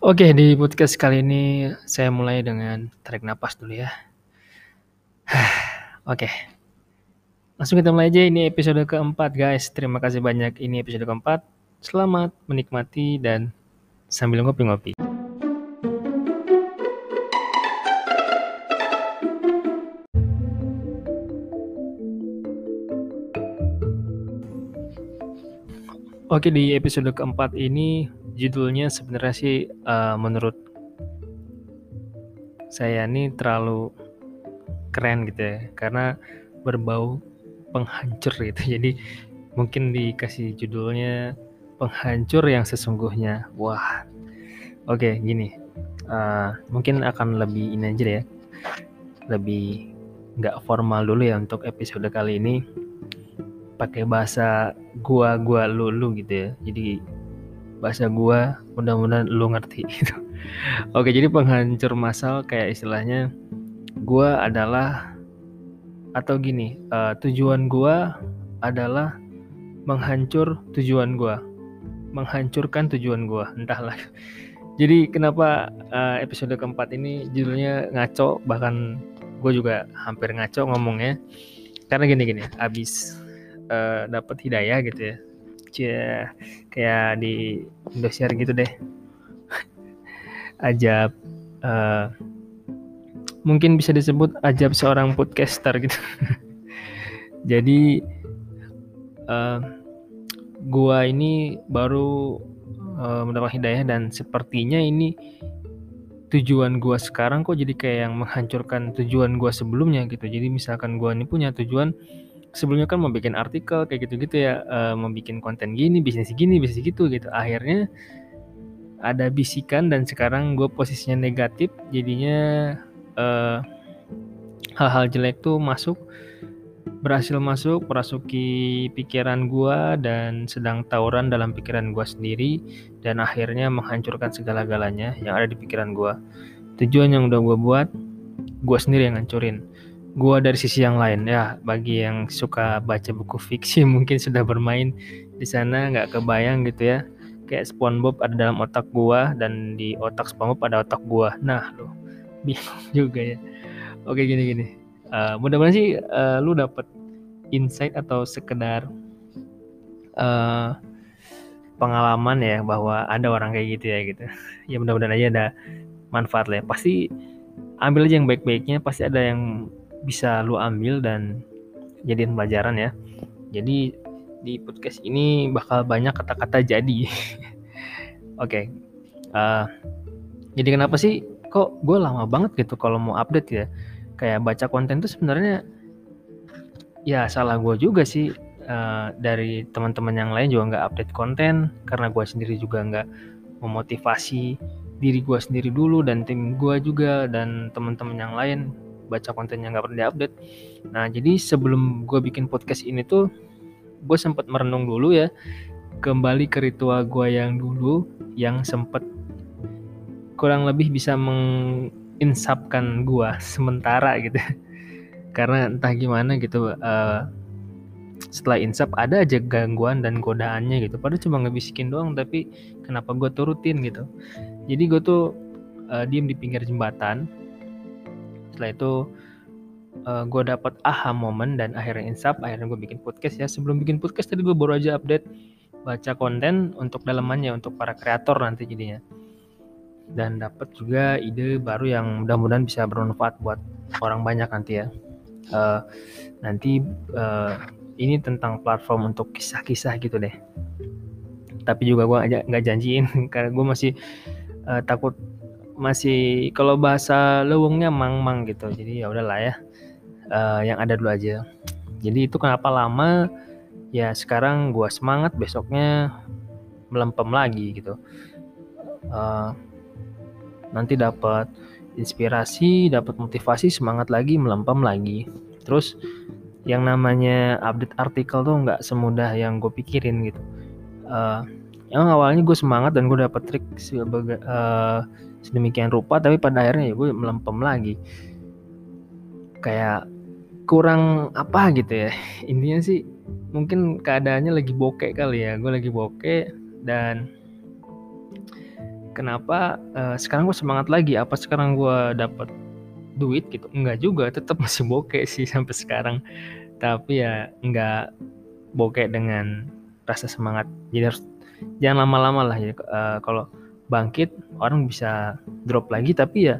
Oke, di podcast kali ini saya mulai dengan tarik napas dulu ya. Oke. Langsung kita mulai aja ini episode keempat guys. Terima kasih banyak ini episode keempat. Selamat menikmati dan sambil ngopi-ngopi. Oke, di episode keempat ini judulnya sebenarnya sih uh, menurut saya ini terlalu keren gitu ya karena berbau penghancur gitu. Jadi mungkin dikasih judulnya penghancur yang sesungguhnya. Wah oke gini uh, mungkin akan lebih ini aja ya lebih nggak formal dulu ya untuk episode kali ini pakai bahasa gua gua lu lu gitu ya jadi bahasa gua mudah-mudahan lu ngerti gitu. Oke, jadi penghancur masal kayak istilahnya gua adalah atau gini, uh, tujuan gua adalah menghancur tujuan gua. Menghancurkan tujuan gua, entahlah. Jadi kenapa uh, episode keempat ini judulnya ngaco bahkan gue juga hampir ngaco ngomongnya karena gini-gini abis uh, eh, dapat hidayah gitu ya Cia, kayak di Indosiar gitu deh. ajab uh, mungkin bisa disebut ajab seorang podcaster gitu. Jadi uh, gua ini baru uh, mendapat hidayah dan sepertinya ini tujuan gua sekarang kok jadi kayak yang menghancurkan tujuan gua sebelumnya gitu. Jadi misalkan gua ini punya tujuan sebelumnya kan mau bikin artikel kayak gitu-gitu ya, uh, bikin konten gini, bisnis gini, bisnis gitu gitu. Akhirnya ada bisikan dan sekarang gue posisinya negatif, jadinya hal hal-hal jelek tuh masuk, berhasil masuk, merasuki pikiran gue dan sedang tawuran dalam pikiran gue sendiri dan akhirnya menghancurkan segala-galanya yang ada di pikiran gue. Tujuan yang udah gue buat, gue sendiri yang ngancurin gua dari sisi yang lain. Ya bagi yang suka baca buku fiksi mungkin sudah bermain di sana nggak kebayang gitu ya. Kayak SpongeBob ada dalam otak gua dan di otak SpongeBob ada otak gua. Nah lo bingung juga ya. Oke gini gini. Uh, mudah-mudahan sih uh, lu dapet insight atau sekedar uh, pengalaman ya bahwa ada orang kayak gitu ya gitu. Ya mudah-mudahan aja ada manfaat lah ya. pasti ambil aja yang baik-baiknya pasti ada yang bisa lu ambil dan jadiin pelajaran ya. Jadi di podcast ini bakal banyak kata-kata jadi. Oke. okay. Uh, eh, jadi kenapa sih kok gue lama banget gitu kalau mau update ya? Kayak baca konten tuh sebenarnya ya salah gue juga sih. Uh, dari teman-teman yang lain juga nggak update konten karena gue sendiri juga nggak memotivasi diri gue sendiri dulu dan tim gue juga dan teman-teman yang lain baca kontennya nggak pernah diupdate. Nah jadi sebelum gue bikin podcast ini tuh gue sempat merenung dulu ya. Kembali ke ritual gue yang dulu yang sempat kurang lebih bisa menginsapkan gue sementara gitu. Karena entah gimana gitu uh, setelah insap ada aja gangguan dan godaannya gitu. Padahal cuma ngebisikin doang tapi kenapa gue turutin gitu. Jadi gue tuh uh, diem di pinggir jembatan setelah itu uh, eh, gue dapat aha momen dan akhirnya insap. Akhirnya gue bikin podcast ya. Sebelum bikin podcast tadi gue baru aja update baca konten untuk dalamannya untuk para kreator nanti jadinya. Dan dapat juga ide baru yang mudah-mudahan bisa bermanfaat buat orang banyak nanti ya. Uh, nanti uh, ini tentang platform untuk kisah-kisah gitu deh. Tapi juga gue nggak janjiin karena gue masih uh, takut masih kalau bahasa lewungnya mang-mang gitu. Jadi ya udahlah ya uh, yang ada dulu aja. Jadi itu kenapa lama? Ya sekarang gua semangat besoknya melempem lagi gitu. Uh, nanti dapat inspirasi dapat motivasi semangat lagi melempem lagi. Terus yang namanya update artikel tuh nggak semudah yang gue pikirin gitu. Uh, emang awalnya gue semangat dan gue dapet trik sebagai uh, sedemikian rupa tapi pada akhirnya ya gue melempem lagi. Kayak kurang apa gitu ya. Intinya sih mungkin keadaannya lagi bokek kali ya. Gue lagi bokek dan kenapa uh, sekarang gue semangat lagi? Apa sekarang gue dapat duit gitu? Enggak juga tetap masih bokeh sih sampai sekarang. Tapi ya enggak bokeh dengan rasa semangat. Jadi harus jangan lama-lama lah ya uh, kalau bangkit orang bisa drop lagi. Tapi ya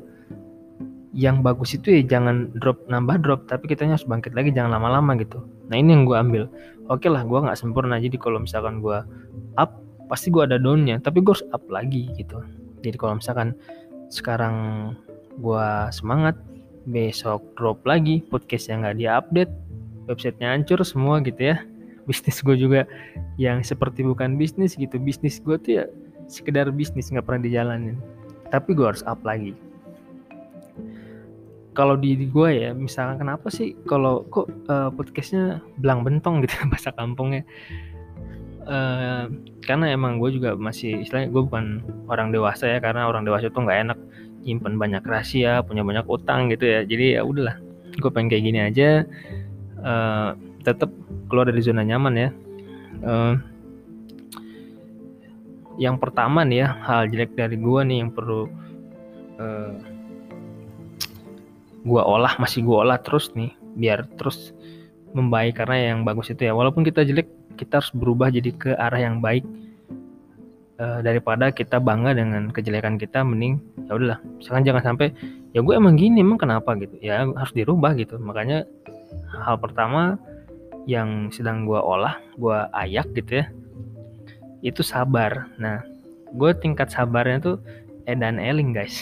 yang bagus itu ya jangan drop nambah drop. Tapi kita harus bangkit lagi jangan lama-lama gitu. Nah ini yang gue ambil. Oke okay lah gue nggak sempurna. Jadi kalau misalkan gue up pasti gue ada downnya. Tapi gue harus up lagi gitu. Jadi kalau misalkan sekarang gue semangat besok drop lagi podcast yang nggak dia update websitenya hancur semua gitu ya. Bisnis gue juga yang seperti bukan bisnis gitu. Bisnis gue tuh ya sekedar bisnis nggak pernah dijalanin. Tapi gue harus up lagi. Kalau di, di gue ya misalkan kenapa sih kalau kok uh, podcastnya belang bentong gitu bahasa kampungnya? Uh, karena emang gue juga masih istilahnya gue bukan orang dewasa ya karena orang dewasa tuh nggak enak nyimpen banyak rahasia punya banyak utang gitu ya. Jadi ya udahlah gue pengen kayak gini aja. Uh, tetap keluar dari zona nyaman ya. Uh, yang pertama nih ya hal jelek dari gue nih yang perlu uh, gua olah masih gua olah terus nih biar terus membaik karena yang bagus itu ya. Walaupun kita jelek kita harus berubah jadi ke arah yang baik. E, daripada kita bangga dengan kejelekan kita mending ya udahlah misalkan jangan sampai ya gue emang gini emang kenapa? gitu. Ya harus dirubah gitu. Makanya hal pertama yang sedang gue olah gue ayak gitu ya itu sabar. Nah gue tingkat sabarnya tuh edan eling guys.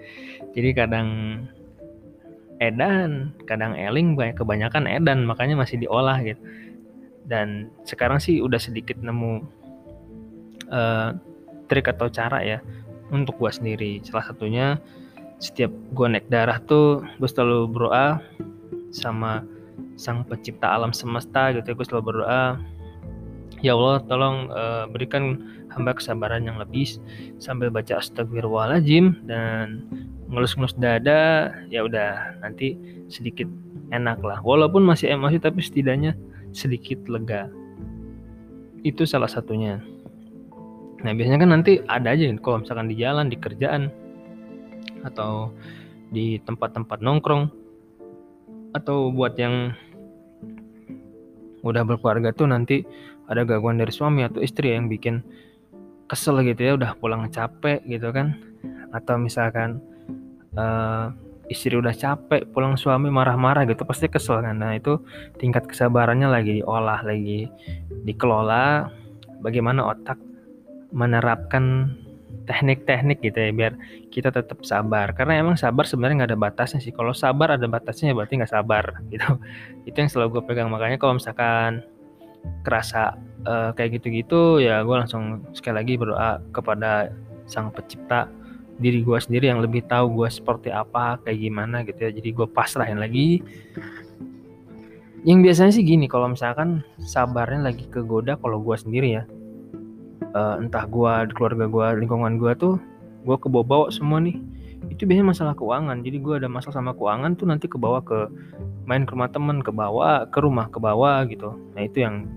Jadi kadang edan kadang eling banyak kebanyakan edan makanya masih diolah gitu. Dan sekarang sih udah sedikit nemu uh, trik atau cara ya untuk gua sendiri. Salah satunya setiap gua naik darah tuh gue selalu berdoa sama sang pencipta alam semesta gitu ya. Gue selalu berdoa ya Allah tolong uh, berikan hamba kesabaran yang lebih. Sambil baca astagfirullahaladzim dan ngelus-ngelus dada ya udah nanti sedikit enak lah. Walaupun masih emosi tapi setidaknya sedikit lega. Itu salah satunya. Nah biasanya kan nanti ada aja kalau misalkan di jalan di kerjaan atau di tempat-tempat nongkrong atau buat yang udah berkeluarga tuh nanti ada gangguan dari suami atau istri yang bikin kesel gitu ya udah pulang capek gitu kan. Atau misalkan uh, istri udah capek pulang suami marah-marah gitu pasti kesel kan. Nah itu tingkat kesabarannya lagi diolah lagi dikelola. Bagaimana otak menerapkan teknik-teknik gitu ya biar kita tetap sabar. Karena emang sabar sebenarnya nggak ada batasnya sih. Kalau sabar ada batasnya ya berarti nggak sabar gitu. Itu yang selalu gue pegang. Makanya kalau misalkan kerasa uh, kayak gitu-gitu ya gue langsung sekali lagi berdoa kepada sang pencipta diri gue sendiri yang lebih tahu gue seperti apa kayak gimana gitu ya. Jadi gue pasrahin lagi. Yang biasanya sih gini kalau misalkan sabarnya lagi kegoda kalau gue sendiri ya uh, entah gue keluarga gue lingkungan gue tuh gue kebawa-bawa semua nih. Itu biasanya masalah keuangan. Jadi gue ada masalah sama keuangan tuh nanti ke bawah ke main ke rumah temen ke bawah ke rumah ke bawah gitu. Nah itu yang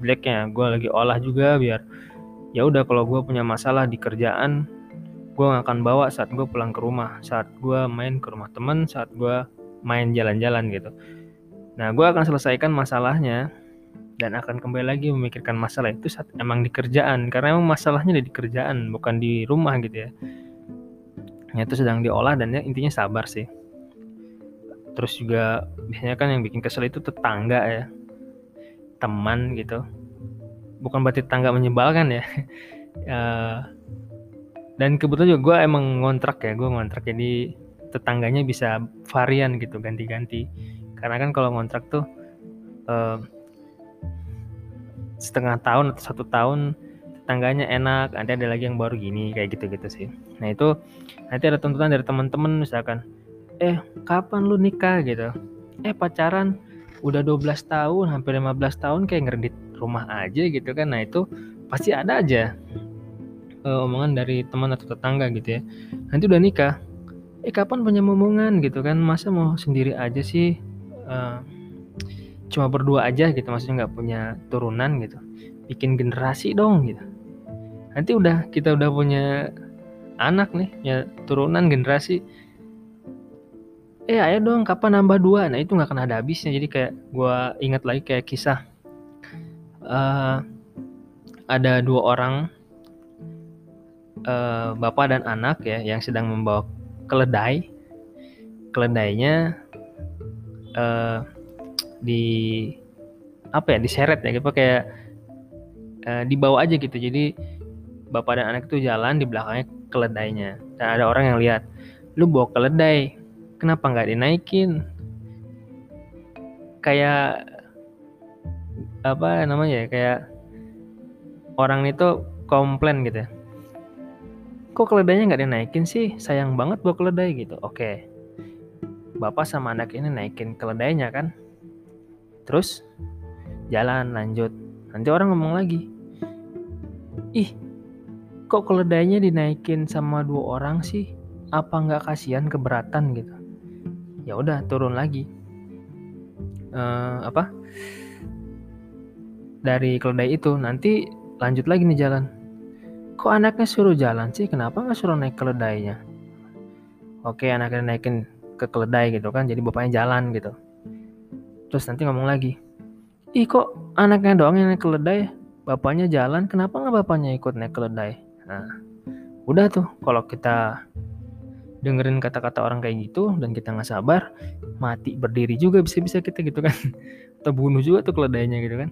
blacknya gue lagi olah juga biar ya udah kalau gue punya masalah di kerjaan gue gak akan bawa saat gue pulang ke rumah. Saat gue main ke rumah temen saat gue main jalan-jalan gitu. Nah gue akan selesaikan masalahnya dan akan kembali lagi memikirkan masalah itu saat emang di kerjaan. Karena emang masalahnya di kerjaan bukan di rumah gitu ya. Ya itu sedang diolah dan ya intinya sabar sih. Terus juga biasanya kan yang bikin kesel itu tetangga ya. Teman gitu. Bukan berarti tetangga menyebalkan ya. Uh, dan kebetulan juga gue emang ngontrak ya gue ngontrak. Jadi tetangganya bisa varian gitu ganti-ganti. Karena kan kalau ngontrak tuh uh, setengah tahun atau satu tahun tetangganya enak nanti ada lagi yang baru gini kayak gitu-gitu sih. Nah itu nanti ada tuntutan dari teman-teman misalkan eh kapan lu nikah? gitu. Eh pacaran udah 12 tahun hampir 15 tahun kayak ngeredit rumah aja gitu kan. Nah itu pasti ada aja uh, omongan dari teman atau tetangga gitu ya. Nanti udah nikah. Eh kapan punya momongan? gitu kan. Masa mau sendiri aja sih? Uh, cuma berdua aja gitu maksudnya nggak punya turunan gitu. Bikin generasi dong gitu. Nanti udah kita udah punya anak nih ya turunan generasi. Eh ayo dong kapan nambah dua? Nah itu nggak akan ada habisnya. Jadi kayak gue ingat lagi kayak kisah uh, ada dua orang uh, bapak dan anak ya yang sedang membawa keledai. Keledainya uh, di apa ya diseret ya gitu. Kayak uh, dibawa aja gitu. Jadi bapak dan anak itu jalan di belakangnya keledainya. Dan ada orang yang lihat lu bawa keledai kenapa nggak dinaikin? Kayak apa namanya ya kayak orang itu komplain gitu ya. Kok keledainya nggak dinaikin sih? Sayang banget buat keledai gitu. Oke. Bapak sama anak ini naikin keledainya kan terus jalan lanjut. Nanti orang ngomong lagi. Ih kok keledainya dinaikin sama dua orang sih? Apa nggak kasihan keberatan gitu? Ya udah turun lagi. Uh, apa? Dari keledai itu nanti lanjut lagi nih jalan. Kok anaknya suruh jalan sih? Kenapa nggak suruh naik keledainya? Oke anaknya naikin ke keledai gitu kan jadi bapaknya jalan gitu terus nanti ngomong lagi ih kok anaknya doang yang naik keledai bapaknya jalan kenapa nggak bapaknya ikut naik keledai nah udah tuh kalau kita dengerin kata-kata orang kayak gitu dan kita nggak sabar mati berdiri juga bisa-bisa kita gitu kan. Atau bunuh juga tuh keledainya gitu kan.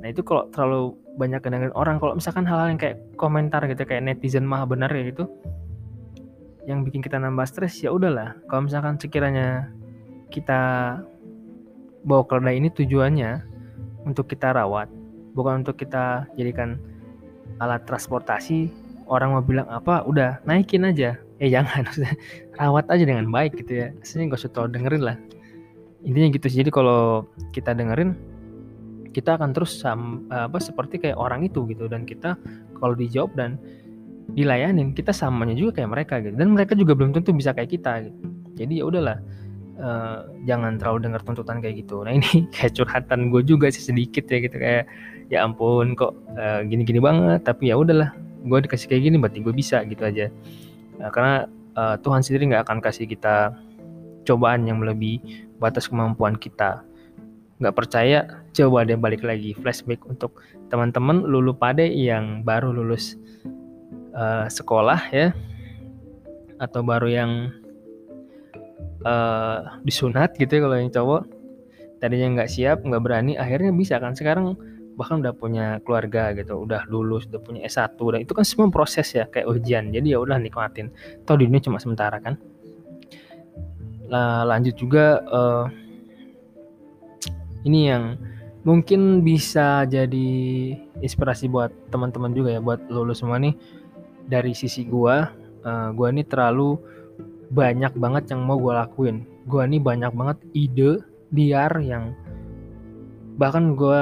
Nah itu kalau terlalu banyak dengerin orang kalau misalkan hal-hal yang kayak komentar gitu kayak netizen mah benar ya gitu yang bikin kita nambah stres ya udahlah. Kalau misalkan sekiranya kita bawa keledai ini tujuannya untuk kita rawat bukan untuk kita jadikan alat transportasi. Orang mau bilang apa? Udah naikin aja. Eh jangan rawat aja dengan baik gitu ya. Aslinya gak usah tau dengerin lah. Intinya gitu sih. Jadi kalau kita dengerin kita akan terus sam, apa seperti kayak orang itu gitu. Dan kita kalau dijawab dan dilayanin kita samanya juga kayak mereka gitu. Dan mereka juga belum tentu bisa kayak kita gitu. Jadi ya udahlah uh, jangan terlalu dengar tuntutan kayak gitu. Nah ini kayak curhatan gue juga sih sedikit ya gitu kayak ya ampun kok uh, gini-gini banget. Tapi ya udahlah gue dikasih kayak gini berarti gue bisa gitu aja. Nah, karena uh, Tuhan sendiri nggak akan kasih kita cobaan yang melebihi batas kemampuan kita. Nggak percaya, coba deh balik lagi flashback untuk teman-teman lulu pade yang baru lulus uh, sekolah ya, atau baru yang uh, disunat gitu ya kalau yang cowok. Tadinya nggak siap nggak berani akhirnya bisa kan. Sekarang bahkan udah punya keluarga gitu udah lulus udah punya S1 dan itu kan semua proses ya kayak ujian. Jadi ya udah nikmatin. Toh dunia cuma sementara kan. Nah lanjut juga uh, ini yang mungkin bisa jadi inspirasi buat teman-teman juga ya buat lulus semua nih. Dari sisi gua uh, gua ini terlalu banyak banget yang mau gua lakuin. Gua ini banyak banget ide liar yang bahkan gue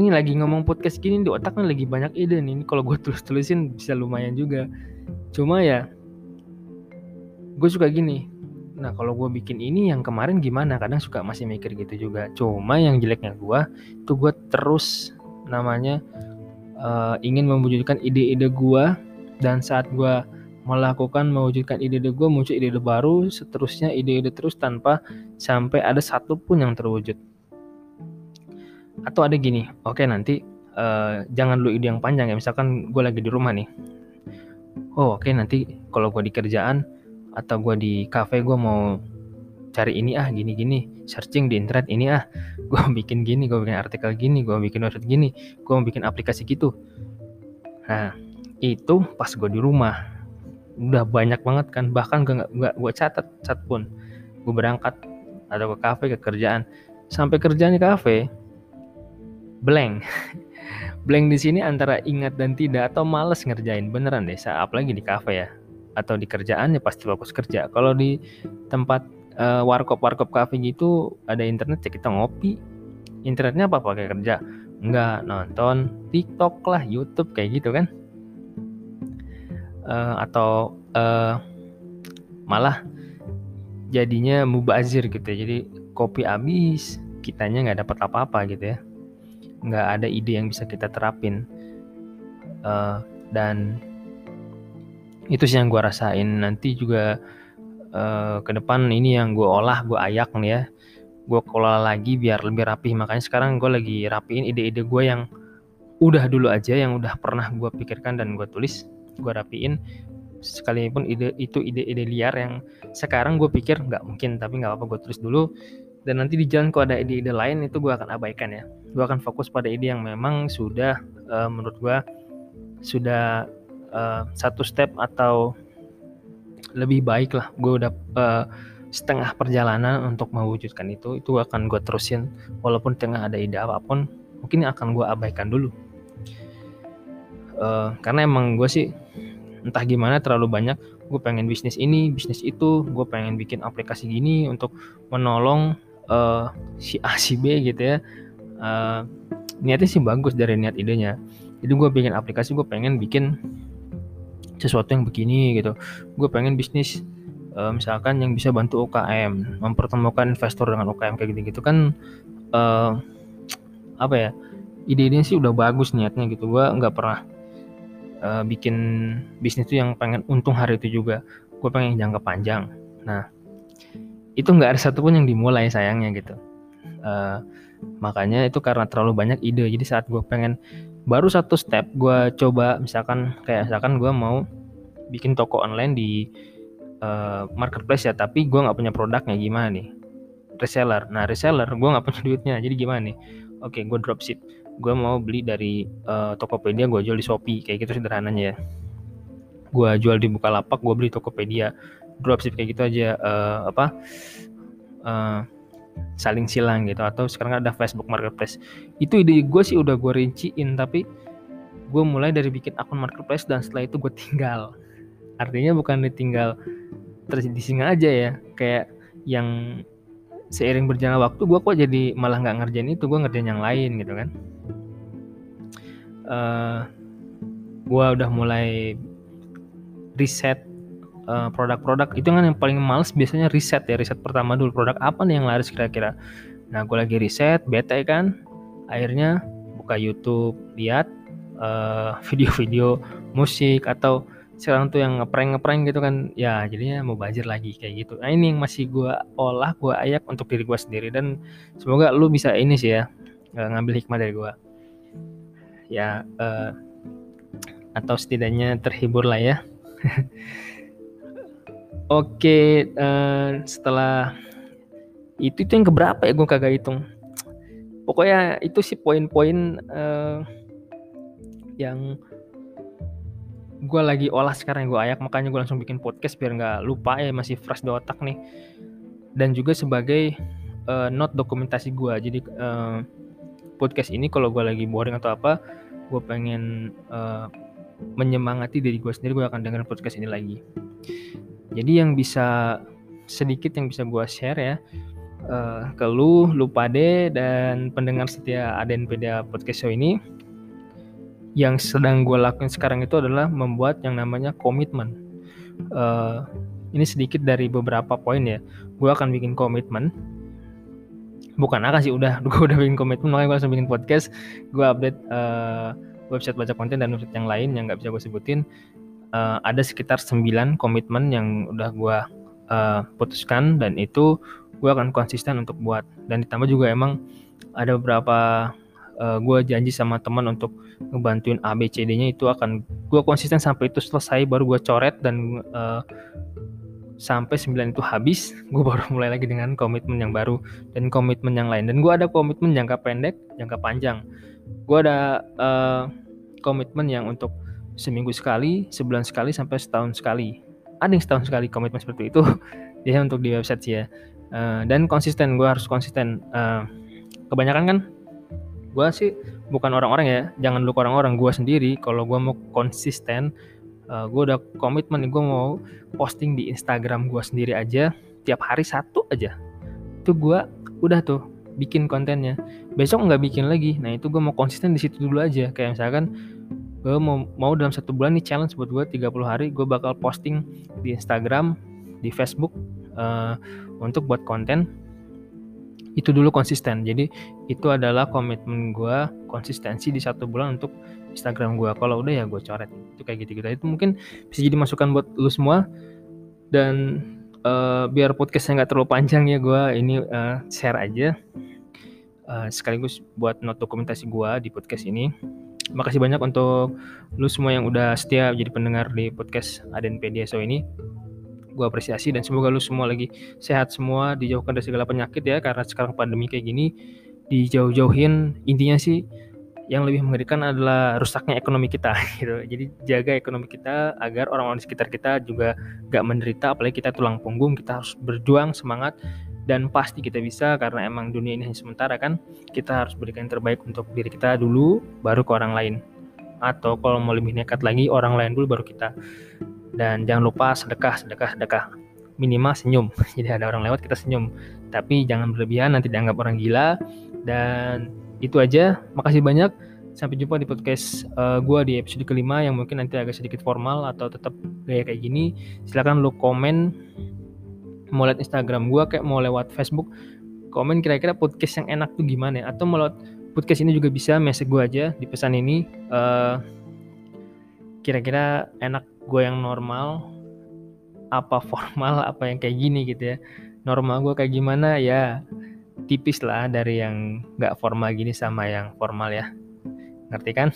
ini lagi ngomong podcast gini di otaknya lagi banyak ide nih. Kalau gue tulis tulisin bisa lumayan juga. Cuma ya gue suka gini. Nah kalau gue bikin ini yang kemarin gimana? Kadang suka masih mikir gitu juga. Cuma yang jeleknya gue tuh gue terus namanya uh, ingin mewujudkan ide-ide gue dan saat gue melakukan mewujudkan ide-ide gue muncul ide-ide baru seterusnya ide-ide terus tanpa sampai ada satu pun yang terwujud. Atau ada gini oke okay, nanti uh, jangan lu ide yang panjang ya misalkan gue lagi di rumah nih. Oh oke okay, nanti kalau gue di kerjaan atau gue di cafe gue mau cari ini ah gini gini searching di internet ini ah gue bikin gini gue bikin artikel gini gue bikin website gini gue bikin aplikasi gitu. Nah itu pas gue di rumah udah banyak banget kan bahkan gue nggak gue catat cat pun. Gue berangkat atau ke kafe ke kerjaan. Sampai kerjaan di kafe blank. Blank di sini antara ingat dan tidak atau males ngerjain. Beneran deh apalagi di kafe ya. Atau di kerjaan ya pasti fokus kerja. Kalau di tempat uh, warkop warkop kafe gitu ada internet ya kita ngopi. Internetnya apa pakai kerja? Enggak nonton TikTok lah YouTube kayak gitu kan uh, atau uh, malah jadinya mubazir gitu ya. Jadi kopi habis kitanya nggak dapat apa-apa gitu ya. Nggak ada ide yang bisa kita terapin. Uh, dan itu sih yang gue rasain. Nanti juga uh, ke depan ini yang gue olah gue ayak nih ya. Gue kelola lagi biar lebih rapi makanya sekarang gue lagi rapiin ide-ide gue yang udah dulu aja yang udah pernah gue pikirkan dan gue tulis gue rapiin sekalipun ide itu ide-ide liar yang sekarang gue pikir nggak mungkin tapi nggak apa-apa gue tulis dulu. Dan nanti di jalan kalau ada ide-ide lain itu gue akan abaikan ya. Gue akan fokus pada ide yang memang sudah uh, menurut gue sudah uh, satu step atau lebih baik lah. Gue udah uh, setengah perjalanan untuk mewujudkan itu itu akan gue terusin. Walaupun tengah ada ide apa pun mungkin akan gue abaikan dulu uh, karena emang gue sih entah gimana terlalu banyak gue pengen bisnis ini bisnis itu gue pengen bikin aplikasi gini untuk menolong uh, si A si B gitu ya. Uh, niatnya sih bagus dari niat idenya. Jadi gue bikin aplikasi gue pengen bikin sesuatu yang begini gitu. Gue pengen bisnis uh, misalkan yang bisa bantu UKM mempertemukan investor dengan UKM kayak gitu gitu kan uh, apa ya ide-idenya sih udah bagus niatnya gitu. Gue nggak pernah uh, bikin bisnis itu yang pengen untung hari itu juga. Gue pengen jangka panjang. Nah itu nggak ada satupun yang dimulai sayangnya gitu. Uh, makanya itu karena terlalu banyak ide. Jadi saat gue pengen baru satu step gue coba misalkan kayak misalkan gue mau bikin toko online di uh, marketplace ya tapi gue nggak punya produknya gimana nih? Reseller. Nah reseller gue nggak punya duitnya. Jadi gimana nih? Oke gue dropship gue mau beli dari uh, Tokopedia gue jual di Shopee. Kayak gitu sederhananya ya. Gue jual di Bukalapak gue beli Tokopedia. Dropship kayak gitu aja uh, apa uh, saling silang gitu. Atau sekarang ada Facebook Marketplace. Itu ide gue sih udah gue rinciin tapi gue mulai dari bikin akun marketplace dan setelah itu gue tinggal. Artinya bukan ditinggal terus di sini aja ya. Kayak yang seiring berjalan waktu gue kok jadi malah nggak ngerjain itu gue ngerjain yang lain gitu kan uh, eh, gue udah mulai riset produk eh, produk-produk. Itu kan yang paling males biasanya riset ya riset pertama dulu. Produk apa nih yang laris kira-kira? Nah gue lagi riset bete kan? Akhirnya buka YouTube lihat eh, video-video musik atau sekarang tuh yang ngeprank ngeprank gitu kan. Ya jadinya mau belajar lagi kayak gitu. Nah ini yang masih gue olah gue ayak untuk diri gue sendiri. Dan semoga lu bisa ini sih ya ngambil hikmah dari gue ya uh, atau setidaknya terhibur lah ya. Oke uh, setelah itu itu yang keberapa ya gue kagak hitung. Pokoknya itu sih poin-poin uh, yang gue lagi olah sekarang gue ayak. Makanya gue langsung bikin podcast biar nggak lupa ya masih fresh di otak nih. Dan juga sebagai uh, note dokumentasi gue jadi uh, podcast ini kalau gue lagi boring atau apa gue pengen uh, menyemangati diri gue sendiri gue akan dengerin podcast ini lagi. Jadi yang bisa sedikit yang bisa gue share ya uh, ke lu, lu pade dan pendengar setia ADNPD podcast show ini yang sedang gue lakuin sekarang itu adalah membuat yang namanya komitmen. Uh, ini sedikit dari beberapa poin ya. Gue akan bikin komitmen bukan akan sih udah gue udah bikin komitmen makanya gue langsung bikin podcast. Gue update uh, website baca konten dan website yang lain yang nggak bisa gue sebutin. Uh, ada sekitar 9 komitmen yang udah gue uh, putuskan dan itu gue akan konsisten untuk buat. Dan ditambah juga emang ada beberapa uh, gue janji sama teman untuk ngebantuin A B C D-nya itu akan gue konsisten sampai itu selesai baru gue coret dan uh, sampai 9 itu habis, gue baru mulai lagi dengan komitmen yang baru dan komitmen yang lain. Dan gue ada komitmen jangka pendek, jangka panjang. Gue ada uh, komitmen yang untuk seminggu sekali, sebulan sekali, sampai setahun sekali. Ada yang setahun sekali komitmen seperti itu. ya untuk di website sih ya. Uh, dan konsisten, gue harus konsisten. Uh, kebanyakan kan, gue sih bukan orang-orang ya, jangan lupa orang-orang. Gue sendiri, kalau gue mau konsisten, uh, eh, gue udah komitmen gue mau posting di Instagram gue sendiri aja tiap hari satu aja. Itu gue udah tuh bikin kontennya. Besok nggak bikin lagi. Nah itu gue mau konsisten di situ dulu aja. Kayak misalkan gue mau mau dalam satu bulan nih challenge buat gue 30 hari gue bakal posting di Instagram di Facebook uh, untuk buat konten itu dulu konsisten. Jadi itu adalah komitmen gue konsistensi di satu bulan untuk Instagram gue kalau udah ya gue coret. Itu kayak gitu gitu itu mungkin bisa jadi masukan buat lu semua. Dan uh, biar podcastnya nggak terlalu panjang ya gue ini uh, share aja. Uh, sekaligus buat not dokumentasi gue di podcast ini. Makasih banyak untuk lu semua yang udah setia jadi pendengar di podcast Aden PDSO ini gue apresiasi dan semoga lu semua lagi sehat semua dijauhkan dari segala penyakit ya karena sekarang pandemi kayak gini dijauh-jauhin intinya sih yang lebih mengerikan adalah rusaknya ekonomi kita gitu. Jadi jaga ekonomi kita agar orang-orang di sekitar kita juga gak menderita apalagi kita tulang punggung, kita harus berjuang semangat dan pasti kita bisa karena emang dunia ini hanya sementara kan. Kita harus berikan yang terbaik untuk diri kita dulu baru ke orang lain. Atau kalau mau lebih nekat lagi orang lain dulu baru kita. Dan jangan lupa sedekah, sedekah, sedekah. Minimal senyum. Jadi ada orang lewat kita senyum. Tapi jangan berlebihan nanti dianggap orang gila. Dan itu aja. Makasih banyak. Sampai jumpa di podcast uh, eh, gue di episode kelima yang mungkin nanti agak sedikit formal atau tetap gaya kayak gini. Silahkan lu komen mau lihat Instagram gue kayak mau lewat Facebook komen kira-kira podcast yang enak tuh gimana ya? atau mau lewat podcast ini juga bisa message gue aja di pesan ini uh, kira-kira enak gue yang normal apa formal apa yang kayak gini gitu ya. Normal gue kayak gimana? Ya tipis lah dari yang nggak formal gini sama yang formal ya. Ngerti kan?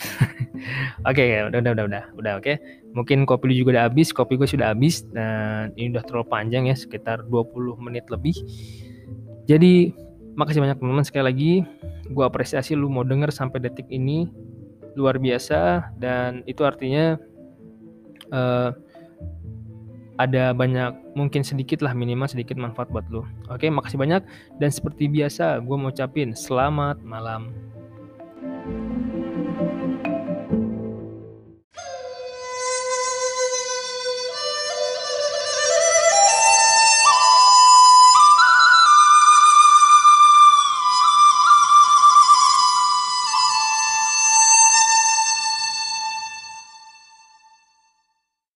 Oke okay, udah udah udah udah udah oke. Okay. mungkin kopi lu juga udah habis kopi gue sudah habis dan ini udah terlalu panjang ya sekitar 20 menit lebih. Jadi makasih banyak teman-teman sekali lagi. Gue apresiasi lu mau denger sampai detik ini. Luar biasa dan itu artinya uh, ada banyak mungkin sedikit lah minimal sedikit manfaat buat lo. Oke, makasih banyak dan seperti biasa gue mau ucapin selamat malam.